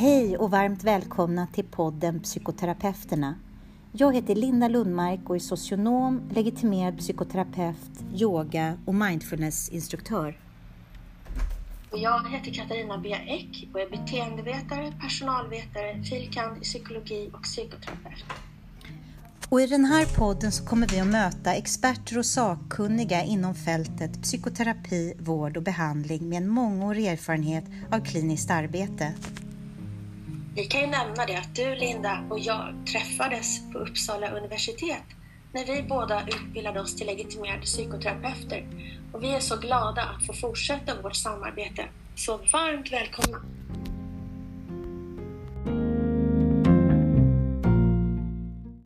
Hej och varmt välkomna till podden Psykoterapeuterna. Jag heter Linda Lundmark och är socionom, legitimerad psykoterapeut, yoga och mindfulnessinstruktör. Jag heter Katarina B. Ek och är beteendevetare, personalvetare, filkand i psykologi och psykoterapeut. Och I den här podden så kommer vi att möta experter och sakkunniga inom fältet psykoterapi, vård och behandling med en mångårig erfarenhet av kliniskt arbete. Vi kan ju nämna det att du Linda och jag träffades på Uppsala universitet när vi båda utbildade oss till legitimerade psykoterapeuter och vi är så glada att få fortsätta vårt samarbete. Så varmt välkomna!